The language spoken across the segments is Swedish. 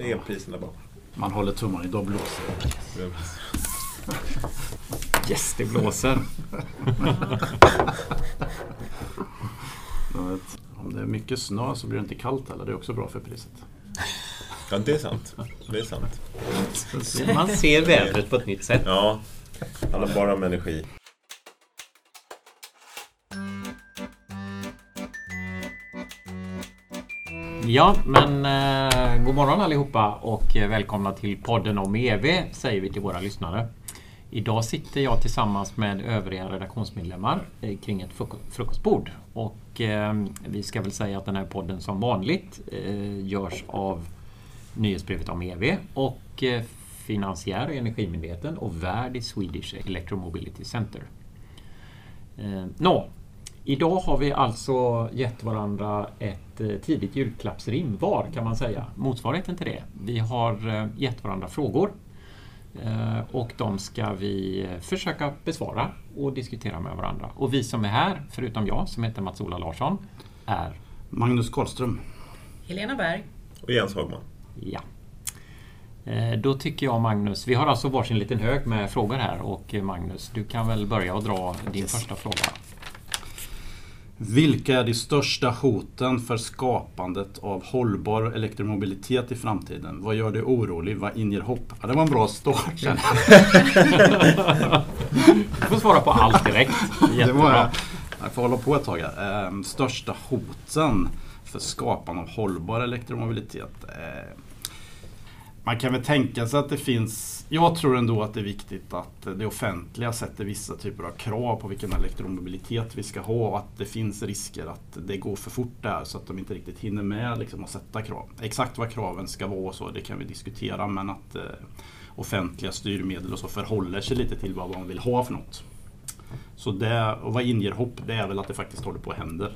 elpriserna bara. Man håller tummarna i blåser. Yes, det blåser. Om det är mycket snö så blir det inte kallt heller. Det är också bra för priset. Ja, det är sant. Det är sant. Man ser vädret på ett nytt sätt. Ja, handlar bara om energi. Ja, men eh, god morgon allihopa och välkomna till podden om EV säger vi till våra lyssnare. Idag sitter jag tillsammans med övriga redaktionsmedlemmar eh, kring ett frukostbord. Och eh, vi ska väl säga att den här podden som vanligt eh, görs av nyhetsbrevet om EV och eh, finansiär och Energimyndigheten och värd i Swedish Electromobility Center. Eh, Nå, Idag har vi alltså gett varandra ett eh, tidigt julklappsrim var kan man säga. Motsvarigheten till det. Vi har eh, gett varandra frågor eh, och de ska vi försöka besvara och diskutera med varandra. Och vi som är här, förutom jag som heter Mats-Ola Larsson, är Magnus Karlström. Helena Berg. Och Jens Hagman. ja. Då tycker jag Magnus, vi har alltså varsin liten hög med frågor här och Magnus, du kan väl börja och dra din första fråga. Vilka är de största hoten för skapandet av hållbar elektromobilitet i framtiden? Vad gör dig orolig? Vad inger hopp? Ja, det var en bra start. känner jag. Du får svara på allt direkt. Det Jättebra. var, jag får hålla på ett tag här. Ehm, största hoten för skapande av hållbar elektromobilitet. Man kan väl tänka sig att det finns... Jag tror ändå att det är viktigt att det offentliga sätter vissa typer av krav på vilken elektromobilitet vi ska ha och att det finns risker att det går för fort där så att de inte riktigt hinner med liksom, att sätta krav. Exakt vad kraven ska vara och så, det kan vi diskutera men att eh, offentliga styrmedel och så förhåller sig lite till vad man vill ha för något. Så det, och vad inger hopp, det är väl att det faktiskt håller på att hända.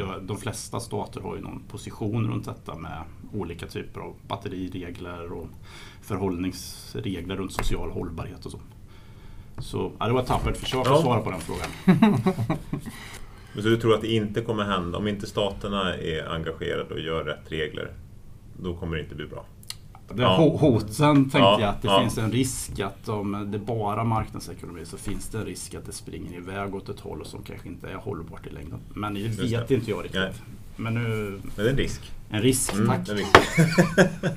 Ja, de flesta stater har ju någon position runt detta med olika typer av batteriregler och förhållningsregler runt social hållbarhet och så. Så ja, det var ett tappert försök att Ja. svara på den frågan. Men så du tror att det inte kommer hända, om inte staterna är engagerade och gör rätt regler, då kommer det inte bli bra. Det Ja. ho- Hoten tänkte Ja, jag att det ja. finns en risk att om det bara marknadsekonomi så finns det en risk att det springer iväg åt ett håll som kanske inte är hållbart i längden. Men det vet det. inte jag riktigt. Nej. Men nu, Men det är en risk. en risk, Mm, tack. en risk.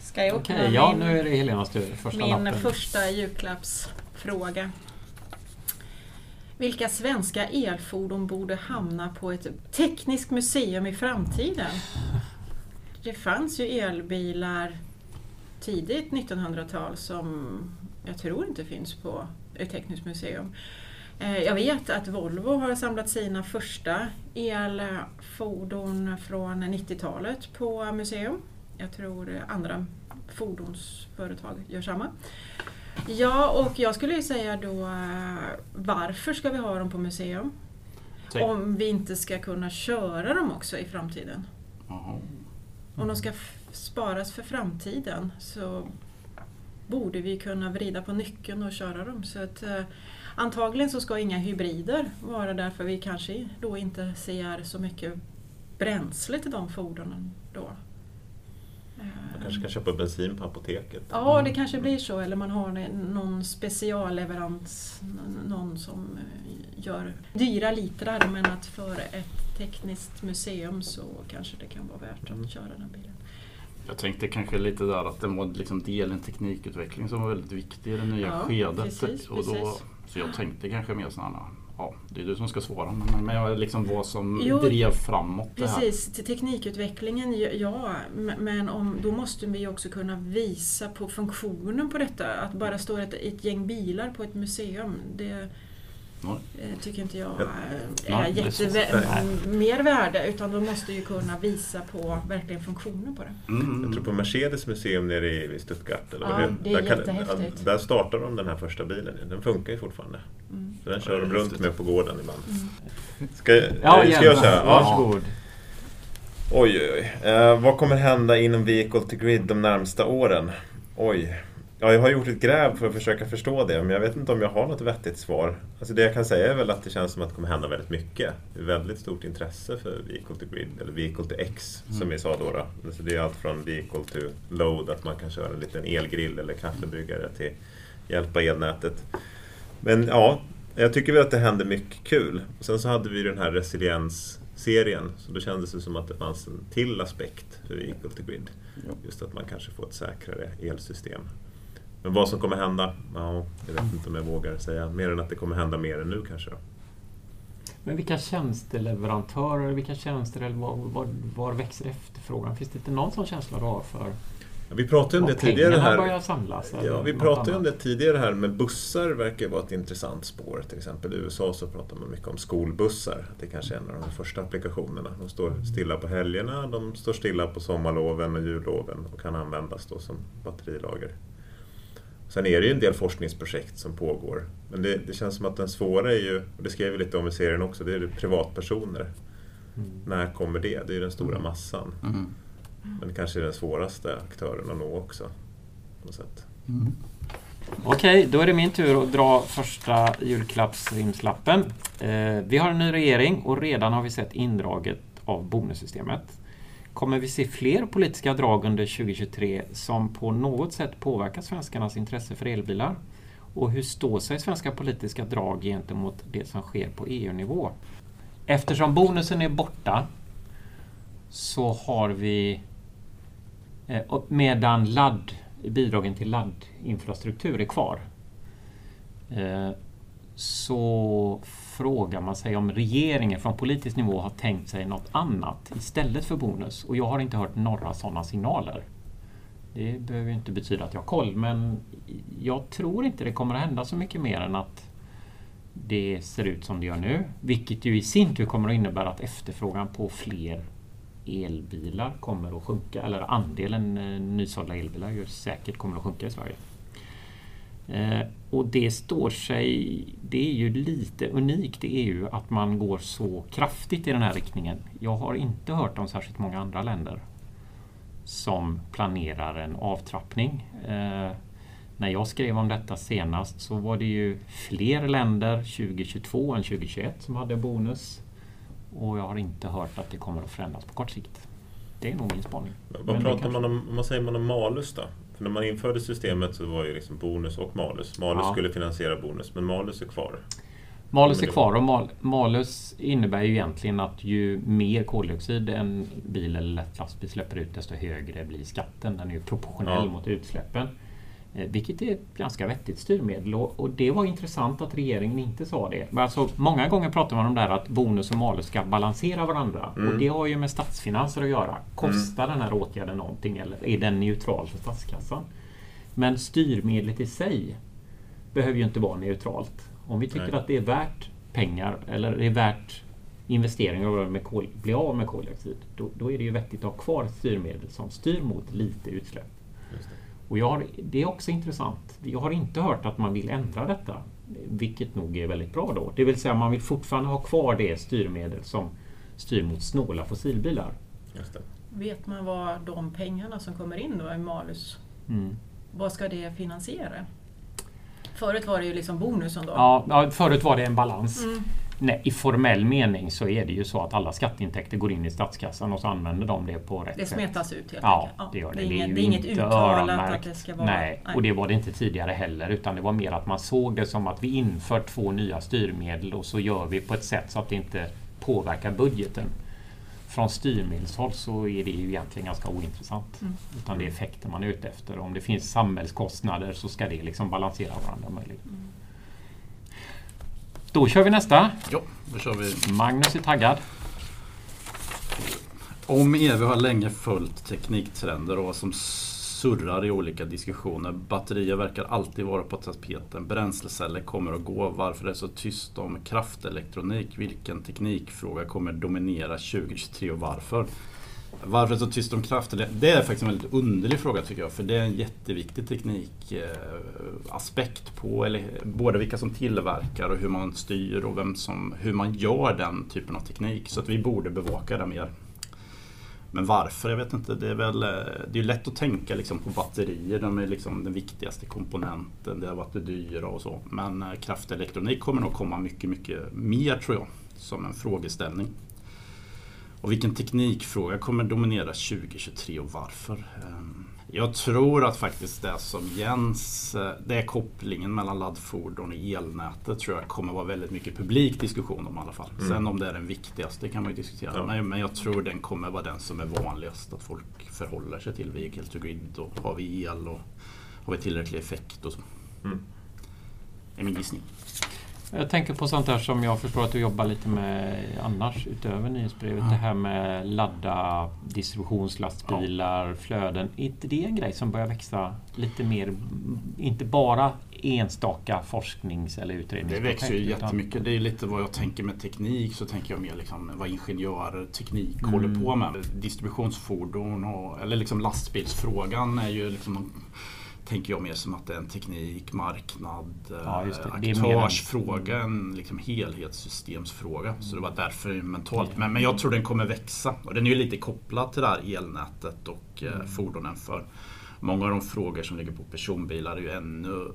Ska jag Okej, öppna ja min, nu är det Helenas tur. Första min lappen. första julklappsfråga? Vilka svenska elfordon borde hamna på ett tekniskt museum i framtiden? Det fanns ju elbilar tidigt 1900-tal som jag tror inte finns på ett tekniskt museum. Eh, Jag vet att Volvo har samlat sina första elfordon från 90-talet på museum. Jag tror andra fordonsföretag gör samma. Ja, och jag skulle ju säga då eh, varför ska vi ha dem på museum? Tänk- Om vi inte ska kunna köra dem också i framtiden. Jaha. Om de ska sparas för framtiden så borde vi kunna vrida på nyckeln och köra dem. Så att, eh, antagligen så ska inga hybrider vara därför vi kanske då inte ser så mycket bränsle till de fordonen då. Eh, Man kanske kan köpa bensin på apoteket. Ja, det kanske blir så. Eller man har någon specialleverans, någon som eh, gör dyra litrar men att för ett tekniskt museum så kanske det kan vara värt Mm. att köra den bilen. Jag tänkte kanske lite där att det var liksom delen teknikutveckling som var väldigt viktig i det nya Ja, skedet. precis, och då, precis. så jag tänkte kanske mer sådana, ja det är du som ska svara men, men jag liksom vad som Jo, drev framåt det här. Precis, till teknikutvecklingen, ja- Men om, då måste vi också kunna visa på funktionen på detta. Att bara stå ett, ett gäng bilar på ett museum, det. Eh, tycker inte jag Ja. Ja, är det är så. jätte mer värde. Utan de måste ju kunna visa på verkligen funktionen på det. Mm, Jag tror på Mercedes museum nere i Stuttgart. Eller Ja, det det är där, kan, där startar de den här första bilen. Den funkar ju fortfarande. Mm. Så den Ja, kör det de runt med på gården ibland. Mm. Ska, Ja, ska jag köra? Ja. Varsågod. Oj, oj, oj. Eh, vad kommer hända inom Vehicle to Grid de närmsta åren? Oj. Ja, jag har gjort ett gräv för att försöka förstå det, men jag vet inte om jag har något vettigt svar. Alltså det jag kan säga är väl att det känns som att det kommer hända väldigt mycket. Det är väldigt stort intresse för Vehicle to Grid, eller Vehicle to X som Mm. vi sa då. då. Alltså det är allt från Vehicle to Load, att man kan köra en liten elgrill eller kaffebryggare till hjälpa elnätet. Men ja, jag tycker väl att det händer mycket kul. Och sen så hade vi den här resiliens-serien, så då kändes det som att det fanns en till aspekt för Vehicle to Grid. Just att man kanske får ett säkrare elsystem. Men vad som kommer hända? Ja, jag vet inte om jag vågar säga mer än att det kommer hända mer än nu kanske. Men vilka tjänsteleverantörer, vilka tjänster eller var, var, var växer efterfrågan? Finns det inte någon sån känsla du har för Ja, vi pratade om det tidigare här. börjar samlas? Ja, vi pratade om det tidigare här med bussar verkar vara ett intressant spår. Till exempel i USA så pratar man mycket om skolbussar. Det kanske är en av de första applikationerna. De står stilla på helgerna, de står stilla på sommarloven och julloven och kan användas då som batterilager. Sen är det ju en del forskningsprojekt som pågår. Men det, det känns som att den svåra är ju, och det skrev vi lite om i serien också, det är ju privatpersoner. Mm. När kommer det? Det är ju den stora massan. Mm. Men det kanske är den svåraste aktören att nå också. På något sätt. Mm. Okej, då är det min tur att dra första julklappsrimslappen. Eh, vi har en ny regering och redan har vi sett indraget av bonussystemet. Kommer vi se fler politiska drag under 2023 som på något sätt påverkar svenskarnas intresse för elbilar? Och hur står sig svenska politiska drag gentemot det som sker på EU-nivå? Eftersom bonusen är borta så har vi eh, medan ladd, bidragen till laddinfrastruktur är kvar eh, så frågar man sig om regeringen från politisk nivå har tänkt sig något annat istället för bonus. Och jag har inte hört några sådana signaler. Det behöver ju inte betyda att jag har koll, men jag tror inte det kommer att hända så mycket mer än att det ser ut som det gör nu. Vilket ju i sin tur kommer att innebära att efterfrågan på fler elbilar kommer att sjunka. Eller andelen eh, nysålda elbilar ju säkert kommer att sjunka i Sverige. Eh, och det står sig... Det är ju lite unikt i EU att man går så kraftigt i den här riktningen. Jag har inte hört om särskilt många andra länder som planerar en avtrappning. Eh, när jag skrev om detta senast så var det ju fler länder 2022 än 2021 som hade bonus. Och jag har inte hört att det kommer att förändras på kort sikt. Det är nog min spaning. Vad Men pratar man om, vad säger man om malus då? För när man införde systemet så var ju liksom bonus och malus. Malus Ja. skulle finansiera bonus, men malus är kvar. Malus är det- kvar och mal, malus innebär ju egentligen att ju mer koldioxid en bil eller lätt lastbil släpper ut desto högre blir skatten. Den är ju proportionell Ja. mot utsläppen. Eh, Vilket är ett ganska vettigt styrmedel och, och det var intressant att regeringen inte sa det. Men Alltså, många gånger pratar man om det här att bonus och malus ska balansera varandra. Mm. Och det har ju med statsfinanser att göra. Kostar den här åtgärden någonting eller är den neutral för statskassan? Men styrmedlet i sig behöver ju inte vara neutralt. Om vi tycker Nej. att det är värt pengar eller det är värt investeringar och med kol, bli av med koldioxid, då, då är det ju vettigt att ha kvar styrmedel som styr mot lite utsläpp. Och jag har, det är också intressant. Jag har inte hört att man vill ändra detta. Vilket nog är väldigt bra då. Det vill säga man vill fortfarande ha kvar det styrmedel som styr mot snåla fossilbilar. Just det. Vet man vad de pengarna som kommer in då i malus, Mm. vad ska det finansiera? Förut var det ju liksom bonusen då. Ja, ja, förut var det en balans. Mm. Nej, I formell mening så är det ju så att alla skatteintäkter går in i statskassan och så använder de det på rätt Det sätt. smetas ut helt Ja, enkelt. det gör det. Det är, Det inget, det är inget uttalat att det ska vara... Nej, och det var det inte tidigare heller. Utan det var mer att man såg det som att vi inför två nya styrmedel och så gör vi på ett sätt så att det inte påverkar budgeten. Från styrmedelshåll så är det ju egentligen ganska ointressant. Mm. Utan det är effekten man är ute efter. Om det finns samhällskostnader så ska det liksom balansera varandra möjligt. Då kör vi nästa. Ja, då kör vi. Magnus är taggad. Om EV har länge följt tekniktrender och vad som surrar i olika diskussioner. Batterier verkar alltid vara på tapeten. Bränsleceller kommer att gå. Varför är det så tyst om kraftelektronik? Vilken teknikfråga kommer dominera 2023 och varför? Varför är det så tyst om kraft? Det är faktiskt en väldigt underlig fråga tycker jag. För det är en jätteviktig teknikaspekt eh, på eller, både vilka som tillverkar och hur man styr och vem som, hur man gör den typen av teknik. Så att vi borde bevaka det mer. Men varför? Jag vet inte. Det är väl eh, det är lätt att tänka liksom på batterier. De är liksom den viktigaste komponenten. Det har varit det dyra och så. Men eh, kraftelektronik kommer nog komma mycket, mycket mer tror jag. Som en frågeställning. Och vilken teknikfråga kommer dominera 2023 och varför? Ehm, jag tror att faktiskt det som Jens, eh, det är kopplingen mellan laddfordon och elnätet tror jag kommer vara väldigt mycket publik diskussion om i alla fall. Mm. Sen om det är den viktigaste kan man ju diskutera. Ja. Men, men jag tror den kommer vara den som är vanligast att folk förhåller sig till. Vehicle to grid och har vi el och har vi tillräcklig effekt och så. Mm. Det är min gissning. Jag tänker på sånt där som jag förstår att du jobbar lite med annars utöver nyhetsbrevet. Mm. Det här med ladda distributionslastbilar, ja. flöden. Är inte det en grej som börjar växa lite mer? Inte bara enstaka forsknings eller utredningsprojekt? Det växer ju jättemycket. Det är lite vad jag tänker med teknik. Så tänker jag mer liksom vad ingenjörer, teknik mm. håller på med. Distributionsfordon och, eller liksom lastbilsfrågan är ju liksom tänker jag mer som att det är en teknik, marknad, ja, aktörsfråga, en liksom helhetssystemsfråga. Så det var därför mentalt. Men, men jag tror den kommer växa och den är ju lite kopplad till det här elnätet och eh, mm. fordonen. För många av de frågor som ligger på personbilar är ju ännu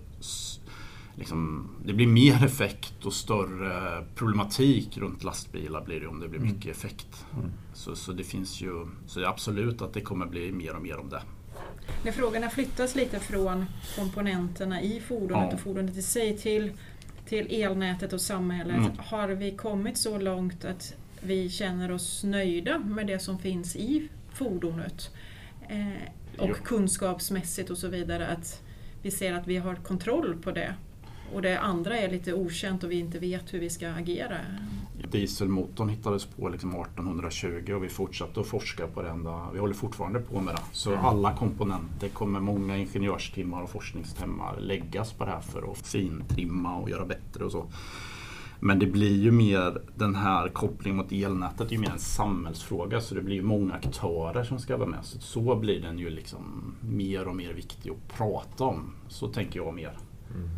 Liksom, det blir mer effekt och större problematik runt lastbilar blir det om det blir mm. mycket effekt. Mm. Så, så det finns ju, så det är absolut att det kommer bli mer och mer om det. När frågorna flyttas lite från komponenterna i fordonet ja. och fordonet i sig till, till elnätet och samhället. Mm. Har vi kommit så långt att vi känner oss nöjda med det som finns i fordonet? Eh, och jo. kunskapsmässigt och så vidare. Att vi ser att vi har kontroll på det. Och det andra är lite okänt och vi inte vet hur vi ska agera. Dieselmotorn hittades på liksom 1820 och vi fortsatte att forska på det ända. Vi håller fortfarande på med det. Så mm. alla komponenter kommer många ingenjörstimmar och forskningstimmar läggas på det här för att fintrimma och göra bättre och så. Men det blir ju mer den här kopplingen mot elnätet, det är ju mer en samhällsfråga så det blir ju många aktörer som ska vara med. Så, så blir den ju liksom mer och mer viktig att prata om. Så tänker jag mer. Mm.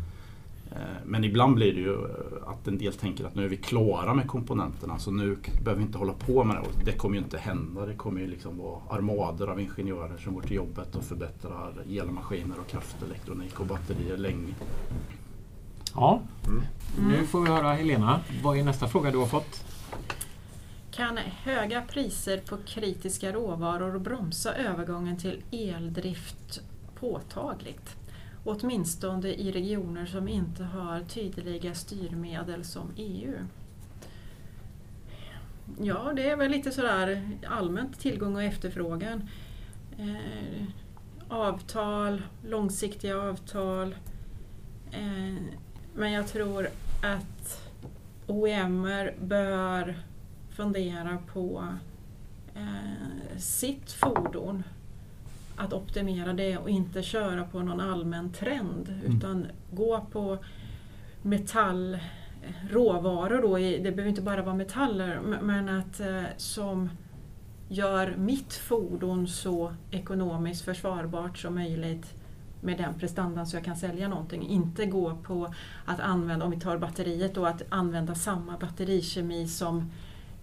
Eh, men ibland blir det ju eh, att en del tänker att nu är vi klara med komponenterna så nu behöver vi inte hålla på med det. Det kommer ju inte hända. Det kommer ju liksom vara armader av ingenjörer som går till jobbet och förbättrar elmaskiner och kraftelektronik och batterier länge. Ja, mm. nu får vi höra Helena. Vad är nästa fråga du har fått? Kan höga priser på kritiska råvaror bromsa övergången till eldrift påtagligt? Åtminstone i regioner som inte har tydliga styrmedel som EU. Ja, det är väl lite sådär allmänt tillgång och efterfrågan. Eh, avtal, långsiktiga avtal. Eh, men jag tror att OEMer bör fundera på eh, sitt fordon att optimera det och inte köra på någon allmän trend mm. utan gå på metall råvaror då, det behöver inte bara vara metaller, men att eh, som gör mitt fordon så ekonomiskt försvarbart som möjligt med den prestandan så jag kan sälja någonting. Inte gå på att använda, om vi tar batteriet då, att använda samma batterikemi som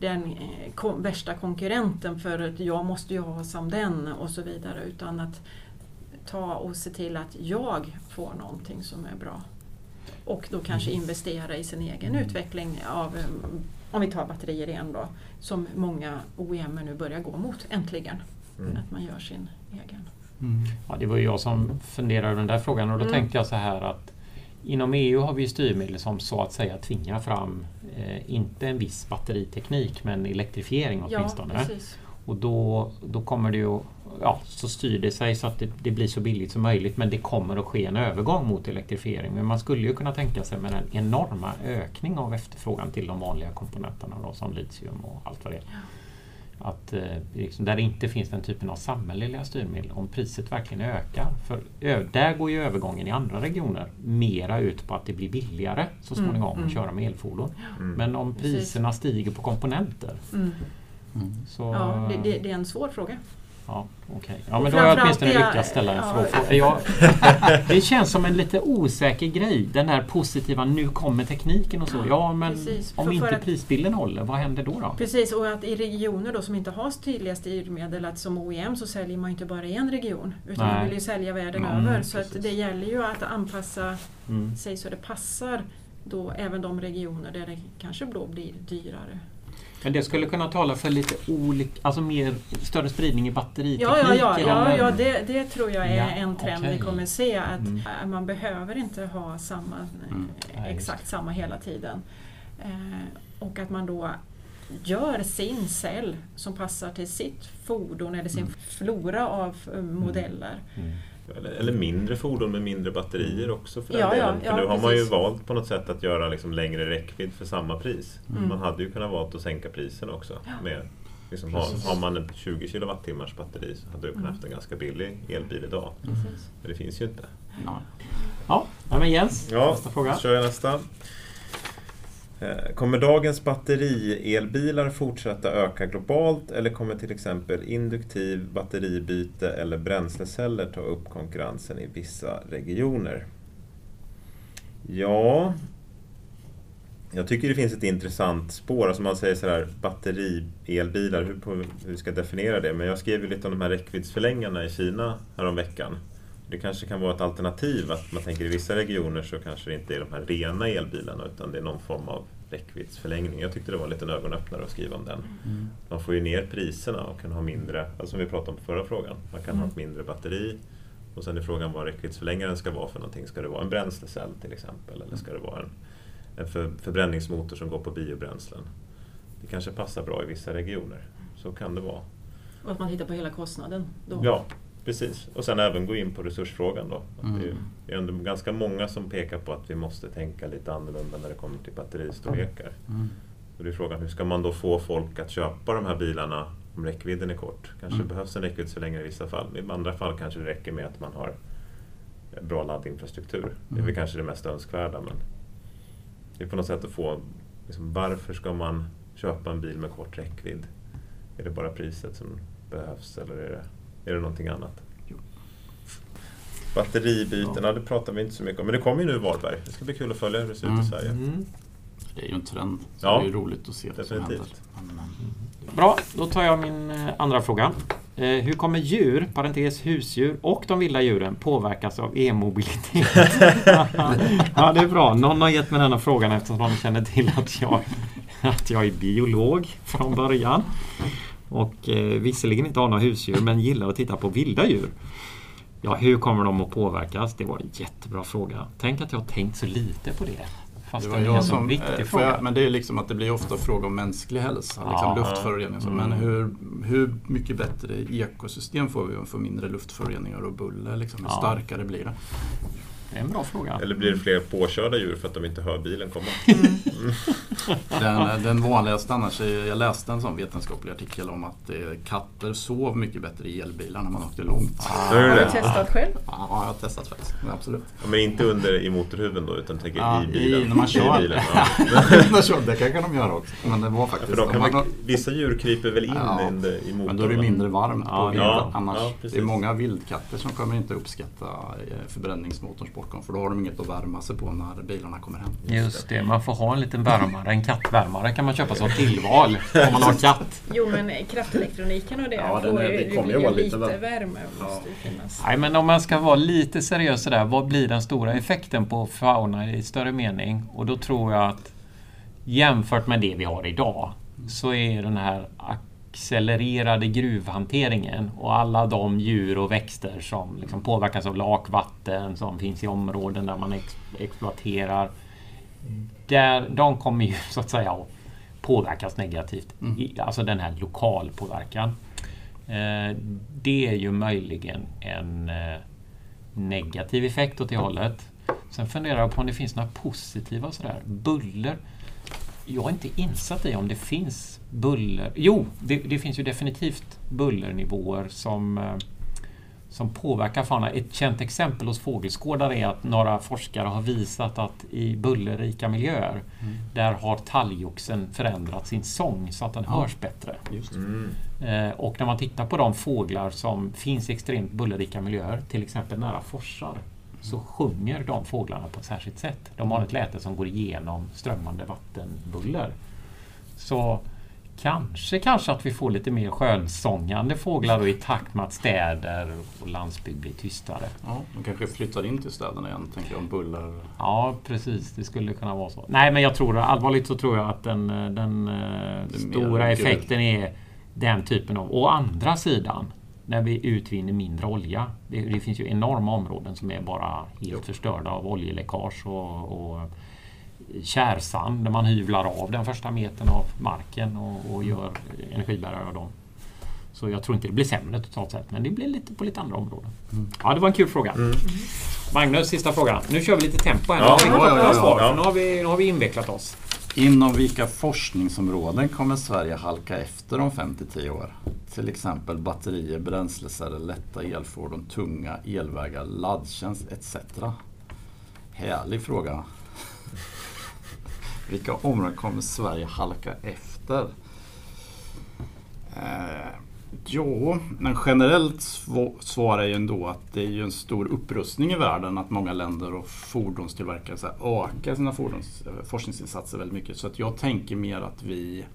den eh, värsta konkurrenten för att jag måste ju ha som den och så vidare. Utan att ta och se till att jag får någonting som är bra. Och då kanske mm. investera i sin egen utveckling av, om vi tar batterier igen då, som många OEM nu börjar gå mot äntligen. Mm. Att man gör sin egen. Mm. Ja, det var ju jag som funderade över den där frågan och då mm. tänkte jag så här att Inom EU har vi styrmedel som så att säga tvingar fram, eh, inte en viss batteriteknik, men elektrifiering åtminstone. Ja, och då, då kommer det ju, ja, så styr det sig så att det, det, blir så billigt som möjligt men det kommer att ske en övergång mot elektrifiering. Men man skulle ju kunna tänka sig med den enorma ökning av efterfrågan till de vanliga komponenterna då, som litium och allt vad det är. Ja att, eh, liksom, där det inte finns den typen av samhälleliga styrmedel, om priset verkligen ökar. För där går ju övergången i andra regioner mera ut på att det blir billigare så mm, småningom mm, att köra med elfordon. Mm. Men om priserna Precis. stiger på komponenter. Mm. Så, ja, det, det, det, är en svår fråga. Ja, okej. Ja, men då har jag åtminstone det- lyckats ställa en ja. fråga. Jag, det känns som en lite osäker grej. Den här positiva, nu kommer tekniken och så. Ja, men Precis. om För- inte för att- prisbilden håller, vad händer då? då? Precis, och att i regioner då som inte har tydliga styrmedel, att som OEM så säljer man inte bara i en region, utan Nej. man vill ju sälja världen Mm, över. Så det gäller ju att anpassa Mm. sig så det passar då även de regioner där det kanske då blir dyrare. Men det skulle kunna tala för lite olika, alltså mer större spridning i batteritekniken? ja, ja, ja, eller? ja det, det tror jag är Ja, en trend okej. vi kommer se. Att Mm. man behöver inte ha samma, Mm. eh, just exakt samma hela tiden. Eh, och att man då gör sin cell som passar till sitt fordon eller sin flora av eh, modeller. Mm. Eller, eller mindre fordon med mindre batterier också för den Ja, ja, delen. För ja, nu har man ju precis. valt på något sätt att göra liksom längre räckvidd för samma pris. Mm. Man hade ju kunnat valt att sänka priserna också. Med, liksom, har, har man ett 20 kilowattimmars batteri så hade du kunnat Mm. haft en ganska billig elbil idag. Precis. Men det finns ju inte. Ja. Ja, men Jens, Ja, nästa fråga. kör jag nästa. Eh, kommer dagens batterielbilar fortsätta öka globalt eller kommer till exempel induktiv batteribyte eller bränsleceller ta upp konkurrensen i vissa regioner? Ja, jag tycker det finns ett intressant spår. Alltså man säger sådär batterielbilar, hur, hur vi jag definiera det. Men jag skrev ju lite om de här räckviddsförlängarna i Kina häromveckan. Det kanske kan vara ett alternativ att man tänker i vissa regioner så kanske det inte är de här rena elbilarna utan det är någon form av räckviddsförlängning. Jag tyckte det var en liten ögonöppnare att skriva om den. Mm. Man får ju ner priserna och kan ha mindre, alltså som vi pratade om på förra frågan, man kan ha ett mindre batteri och sen är frågan vad räckviddsförlängaren ska vara för någonting. Ska det vara en bränslecell till exempel eller ska det vara en, en för, förbränningsmotor som går på biobränslen? Det kanske passar bra i vissa regioner. Så kan det vara. Och att man tittar på hela kostnaden. Då. Ja, precis. Och sen även gå in på resursfrågan då. Mm. Det är- ändå ganska många som pekar på att vi måste tänka lite annorlunda när det kommer till batteristorlekar. Mm. Så det är frågan, hur ska man då få folk att köpa de här bilarna om räckvidden är kort? Kanske Mm. behövs en räckviddsförlängare i vissa fall. I andra fall kanske det räcker med att man har bra laddinfrastruktur. Det är väl Mm. kanske det mest önskvärda. Men det är på något sätt att få, liksom, varför ska man köpa en bil med kort räckvidd? Är det bara priset som behövs eller är det, är det någonting annat? Jo. Batteribytena, det pratar vi inte så mycket om. Men det kommer ju nu i Varberg. Det ska bli kul att följa hur det ser ut Mm. i Sverige. Mm. Det är ju en trend. Så Ja. det är ju roligt att se vad som händer. Men, Bra, då tar jag min eh, andra fråga. Eh, hur kommer djur, parentes husdjur och de vilda djuren påverkas av e-mobilitet? ja, det är bra. Någon har gett mig denna frågan eftersom de känner till att jag, att jag är biolog från början. Och eh, visserligen inte har några husdjur men gillar att titta på vilda djur. Ja, hur kommer de att påverkas? Det var en jättebra fråga. Tänk att jag har tänkt så lite på det. Fast det var jag som, viktig eh, fråga. jag, men det är liksom att det blir ofta fråga om mänsklig hälsa, Ja. liksom luftföroreningar. och så. Men Mm. hur, hur mycket bättre ekosystem får vi om vi får mindre luftföroreningar och buller? Liksom, hur Ja. starkare blir det? Det är en bra fråga. Eller blir det fler påkörda djur för att de inte hör bilen komma? Den, den vanligaste annars, är, jag läste en sån vetenskaplig artikel om att eh, katter sov mycket bättre i elbilar när man åkte långt. Du Har det? du testat själv? Ja, jag har testat faktiskt. Men Absolut. Ja, Men inte under i motorhuven då, utan tänker Ja, i bilen? i- när man kör. I bilen, ja. När det kanske de göra också. Men det var faktiskt... kan man- man, vissa djur kryper väl in Ja, i motorn? Men då är det mindre varmt Ja, på ja, Annars, ja, det är många vildkatter som kommer inte uppskatta eh, förbränningsmotorns bortgång för då har de inget att värma sig på när bilarna kommer hem. Just det, man får ha en liten värmare, en kattvärmare kan man köpa som tillval om man har katt. Jo men kraftelektroniken och det Ja, den är- det kommer ju vara lite, lite värme. värme. Måste ju finnas. Nej, men om man ska vara lite seriös sådär, vad blir den stora effekten på fauna i större mening? Och då tror jag att jämfört med det vi har idag så är den här accelererade gruvhanteringen och alla de djur och växter som liksom påverkas av lakvatten som finns i områden där man ex exploaterar. Där, de kommer ju så att säga att påverkas negativt. Mm. I, alltså den här lokalpåverkan. Eh, det är ju möjligen en eh, negativ effekt åt det hållet. Sen funderar jag på om det finns några positiva sådär. Buller. Jag är inte insatt i om det finns buller. Jo, det, det finns ju definitivt bullernivåer som, eh, som påverkar faunan. Ett känt exempel hos fågelskådare är att några forskare har visat att i bullerrika miljöer Mm. där har talgoxen förändrat sin sång så att den Ja. hörs bättre. Mm. Eh, och när man tittar på de fåglar som finns i extremt bullerrika miljöer, till exempel nära forsar, så sjunger de fåglarna på ett särskilt sätt. De har ett läte som går igenom strömmande vattenbuller. Så kanske, kanske att vi får lite mer skönsångande fåglar då, i takt med att städer och landsbygd blir tystare. Ja, de kanske flyttar in till städerna igen, tänker jag, om buller. Ja, precis. Det skulle kunna vara så. Nej, men jag tror allvarligt så tror jag att den, den eh, stora effekten är den typen av... Å andra sidan, när vi utvinner mindre olja. Det, det finns ju enorma områden som är bara helt förstörda av oljeläckage och, och kärsand där man hyvlar av den första metern av marken och, och gör energibärare av dem. Så jag tror inte det blir sämre totalt sett, men det blir lite på lite andra områden. Mm. Ja, det var en kul fråga. Mm. Magnus, sista frågan. Nu kör vi lite tempo här. Ja, nu har vi ja, fått ja, några ja, svar, ja. för Nu, har vi, nu har vi invecklat oss. Inom vilka forskningsområden kommer Sverige halka efter om 5-10 år? Till exempel batterier, bränsleceller, lätta elfordon, tunga elvägar, laddtjänst etc. Härlig fråga. Vilka områden kommer Sverige halka efter? Eh, Ja, men generellt svar är ju ändå att det är ju en stor upprustning i världen att många länder och fordonstillverkare så här, ökar sina fordons, eh, forskningsinsatser väldigt mycket. Så att jag tänker mer att vi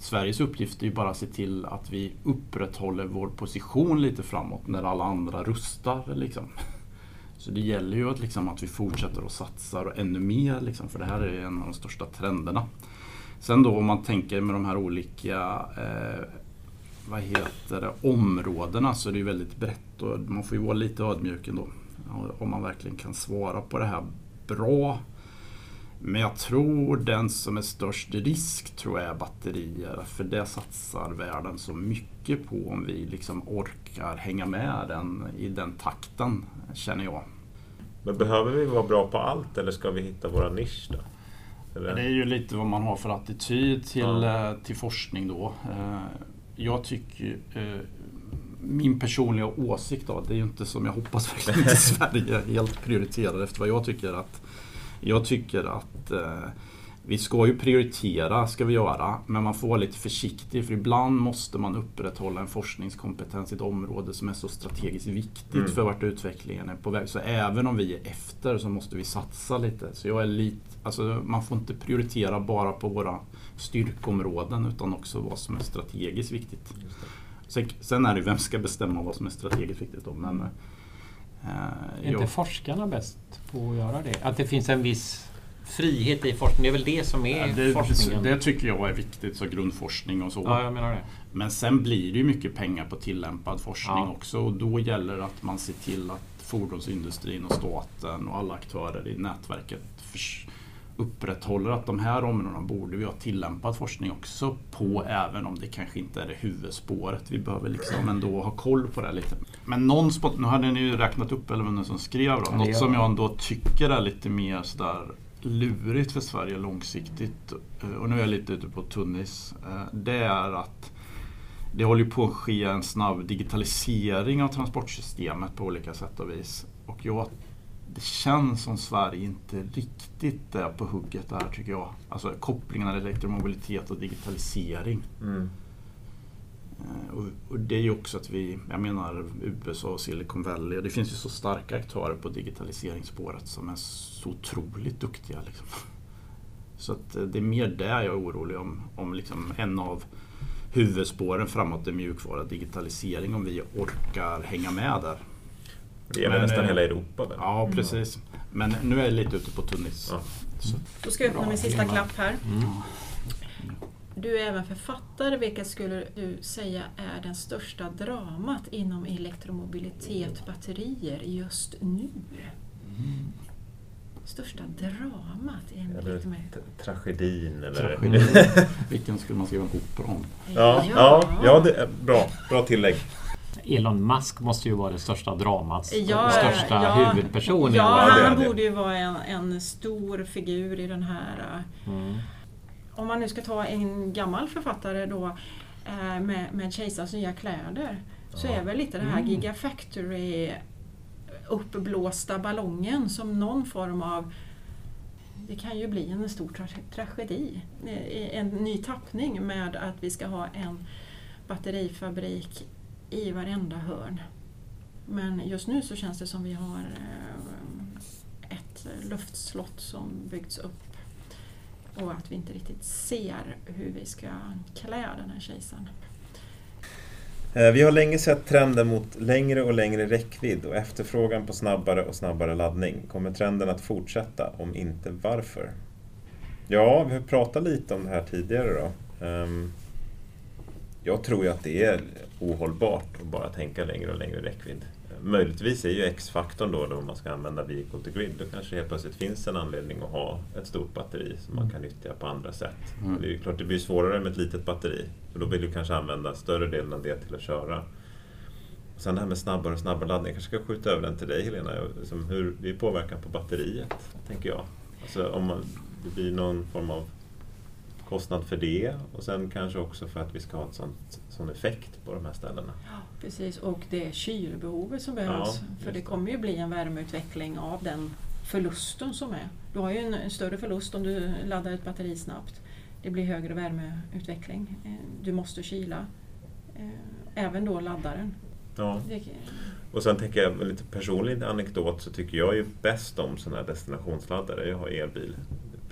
Sveriges uppgift är ju bara att se till att vi upprätthåller vår position lite framåt när alla andra rustar. Liksom. Så det gäller ju att, liksom, att vi fortsätter och satsar och ännu mer, liksom, för det här är en av de största trenderna. Sen då om man tänker med de här olika eh, vad heter det, områdena så är det ju väldigt brett och man får ju vara lite ödmjuk ändå. Om man verkligen kan svara på det här bra. Men jag tror den som är störst risk tror jag är batterier. För det satsar världen så mycket på om vi liksom orkar hänga med den, i den takten, känner jag. Men behöver vi vara bra på allt eller ska vi hitta våra nisch då? Eller? Det är ju lite vad man har för attityd till, Ja. eh, till forskning då. Jag tycker eh, min personliga åsikt då, det är ju inte som jag hoppas verkligen inte Sverige helt prioriterar efter vad jag tycker att jag tycker att eh, vi ska ju prioritera, ska vi göra, men man får vara lite försiktig för ibland måste man upprätthålla en forskningskompetens i ett område som är så strategiskt viktigt Mm. för vart utvecklingen är på väg. Så även om vi är efter så måste vi satsa lite. Så jag är lite, alltså man får inte prioritera bara på våra styrkområden utan också vad som är strategiskt viktigt. Sen, sen är det ju vem ska bestämma vad som är strategiskt viktigt då, men eh, Är inte jag- forskarna bäst på att göra det? Att det finns en viss frihet i forskning. Det är väl det som är Ja, det, forskningen? det tycker jag är viktigt, så grundforskning och så. Ja, jag menar det. Men sen blir det ju mycket pengar på tillämpad forskning Ja. också och då gäller det att man ser till att fordonsindustrin och staten och alla aktörer i nätverket upprätthåller att de här områdena borde vi ha tillämpad forskning också på även om det kanske inte är det huvudspåret. Vi behöver liksom ändå ha koll på det lite. Men någon spot, nu hade ni ju räknat upp eller vem som skrev då. Något som jag. jag ändå tycker är lite mer sådär lurigt för Sverige långsiktigt eh, och nu är jag lite ute på tunnis. Eh, det är att det håller på att ske en snabb digitalisering av transportsystemet på olika sätt och vis. Och jag, det känns som Sverige inte riktigt är på hugget där tycker jag. Alltså kopplingen mellan elektromobilitet och digitalisering. Mm. Eh, Och, och det är ju också att vi, jag menar USA och Silicon Valley, och det finns ju så starka aktörer på digitaliseringsspåret som är så otroligt duktiga. Liksom. Så att eh, det är mer där jag är orolig om, om liksom en av huvudspåren framåt är mjukvara digitalisering, om vi orkar hänga med där. Det är väl Men, nästan eh, hela Europa väl? Ja, precis. Men nu är jag lite ute på tunnis. Ja. Då ska jag öppna min sista klapp här. Mm. Du är även författare. Vilket skulle du säga är den största dramat inom elektromobilitet, batterier just nu? Största dramat Eller tragedin eller... tragedi. Vilken skulle man skriva en opera om? Ja, ja, ja det är bra. Bra tillägg. Elon Musk måste ju vara det största dramat. Ja, den största ja, huvudpersonen. Ja, det han det. borde ju vara en, en stor figur i den här... Mm. Om man nu ska ta en gammal författare då eh, med, med Kejsarens nya kläder så Ja. är väl lite det här Mm. Gigafactory uppblåsta ballongen som någon form av det kan ju bli en stor tra- tragedi. Eh, En ny tappning med att vi ska ha en batterifabrik i varenda hörn. Men just nu så känns det som vi har eh, ett luftslott som byggts upp och att vi inte riktigt ser hur vi ska klä den här kejsaren. Eh, vi har länge sett trenden mot längre och längre räckvidd och efterfrågan på snabbare och snabbare laddning. Kommer trenden att fortsätta? Om inte, varför? Ja, vi har pratat lite om det här tidigare då. Ehm, jag tror ju att det är ohållbart att bara tänka längre och längre räckvidd. Möjligtvis är ju X-faktorn då, då man ska använda vehicle to grid. Då kanske helt plötsligt finns en anledning att ha ett stort batteri som man kan nyttja på andra sätt. Mm. Det är klart det blir svårare med ett litet batteri. För då vill du kanske använda större delen av det till att köra. Sen det här med snabbare och snabbare laddning. Jag kanske ska skjuta över den till dig Helena. Som hur det påverkar på batteriet, tänker jag. Alltså om man, det blir någon form av kostnad för det och sen kanske också för att vi ska ha ett sånt, sån effekt på de här ställena. Precis, och det kylbehovet som behövs. Ja, för det kommer ju bli en värmeutveckling av den förlusten som är. Du har ju en, en större förlust om du laddar ett batteri snabbt. Det blir högre värmeutveckling. Eh, Du måste kyla. eh, Även då laddaren. Ja. Och sen tänker jag, lite personlig anekdot, så tycker jag ju bäst om sådana här destinationsladdare. Jag har elbil,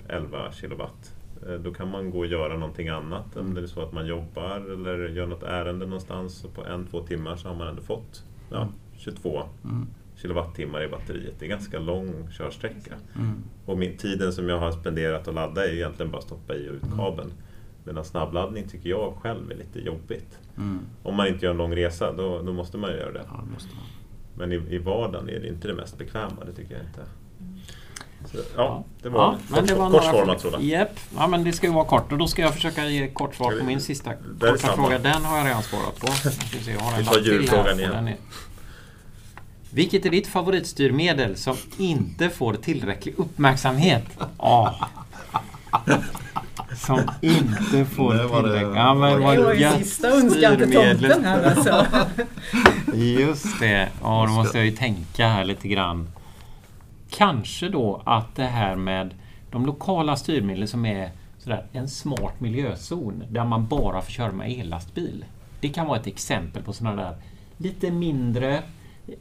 11 kilowatt. Eh, Då kan man gå och göra någonting annat. Om det är så att man jobbar eller gör något ärende någonstans och på en, två timmar så har man ändå fått ja, 22 Mm. kilowattimmar i batteriet. Det är ganska lång körsträcka. Mm. Och min, tiden som jag har spenderat att ladda är egentligen bara att stoppa i och ut kabeln. Medan snabbladdning tycker jag själv är lite jobbigt. Mm. Om man inte gör en lång resa, då, då måste man ju göra det. Ja, det. Men i, i vardagen är det inte det mest bekväma, det tycker jag inte. Så, ja, det var Ja, kort, men det var kort format sådär. Japp, ja, men det ska ju vara kort och då ska jag försöka ge kort svar på min sista korta fråga. Den har jag redan svarat på. Jag ska se, jag har en Vi tar djurfrågan igen. är- Vilket är ditt favoritstyrmedel som inte får tillräcklig uppmärksamhet? Ja. Som inte får tillräcklig... Ja, men vad det var ju sista önskan till tomten här alltså. Just det. Ja, då måste jag ju tänka här lite grann. Kanske då att det här med de lokala styrmedlen som är sådär, en smart miljözon där man bara får köra med ellastbil. Det kan vara ett exempel på sådana där lite mindre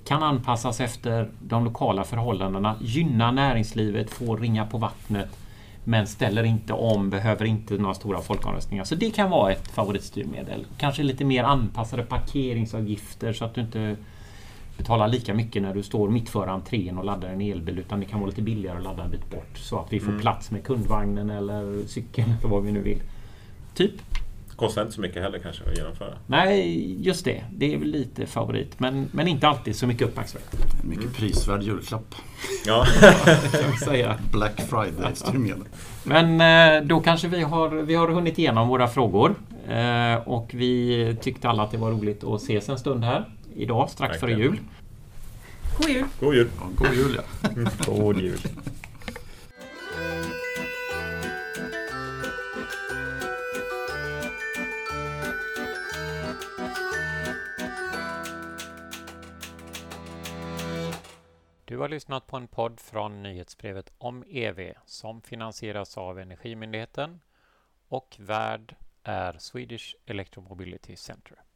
kan anpassas efter de lokala förhållandena, gynna näringslivet, få ringa på vattnet men ställer inte om, behöver inte några stora folkomröstningar. Så det kan vara ett favoritstyrmedel. Kanske lite mer anpassade parkeringsavgifter så att du inte betalar lika mycket när du står mitt för entrén och laddar en elbil utan det kan vara lite billigare att ladda en bit bort så att vi får Mm. plats med kundvagnen eller cykeln eller vad vi nu vill. Typ. Kostar inte så mycket heller kanske att genomföra. Nej, just det. Det är väl lite favorit men, men inte alltid så mycket uppmärksamhet. En mycket prisvärd julklapp. Ja, Kan säga. Black Friday-styrmedel. Men eh, då kanske vi har, vi har hunnit igenom våra frågor. Eh, och vi tyckte alla att det var roligt att ses en stund här idag strax före Verkligen. jul. God jul! god jul! Ja, god jul ja. God jul! Du har lyssnat på en podd från nyhetsbrevet om EV som finansieras av Energimyndigheten och värd är Swedish Electromobility Center.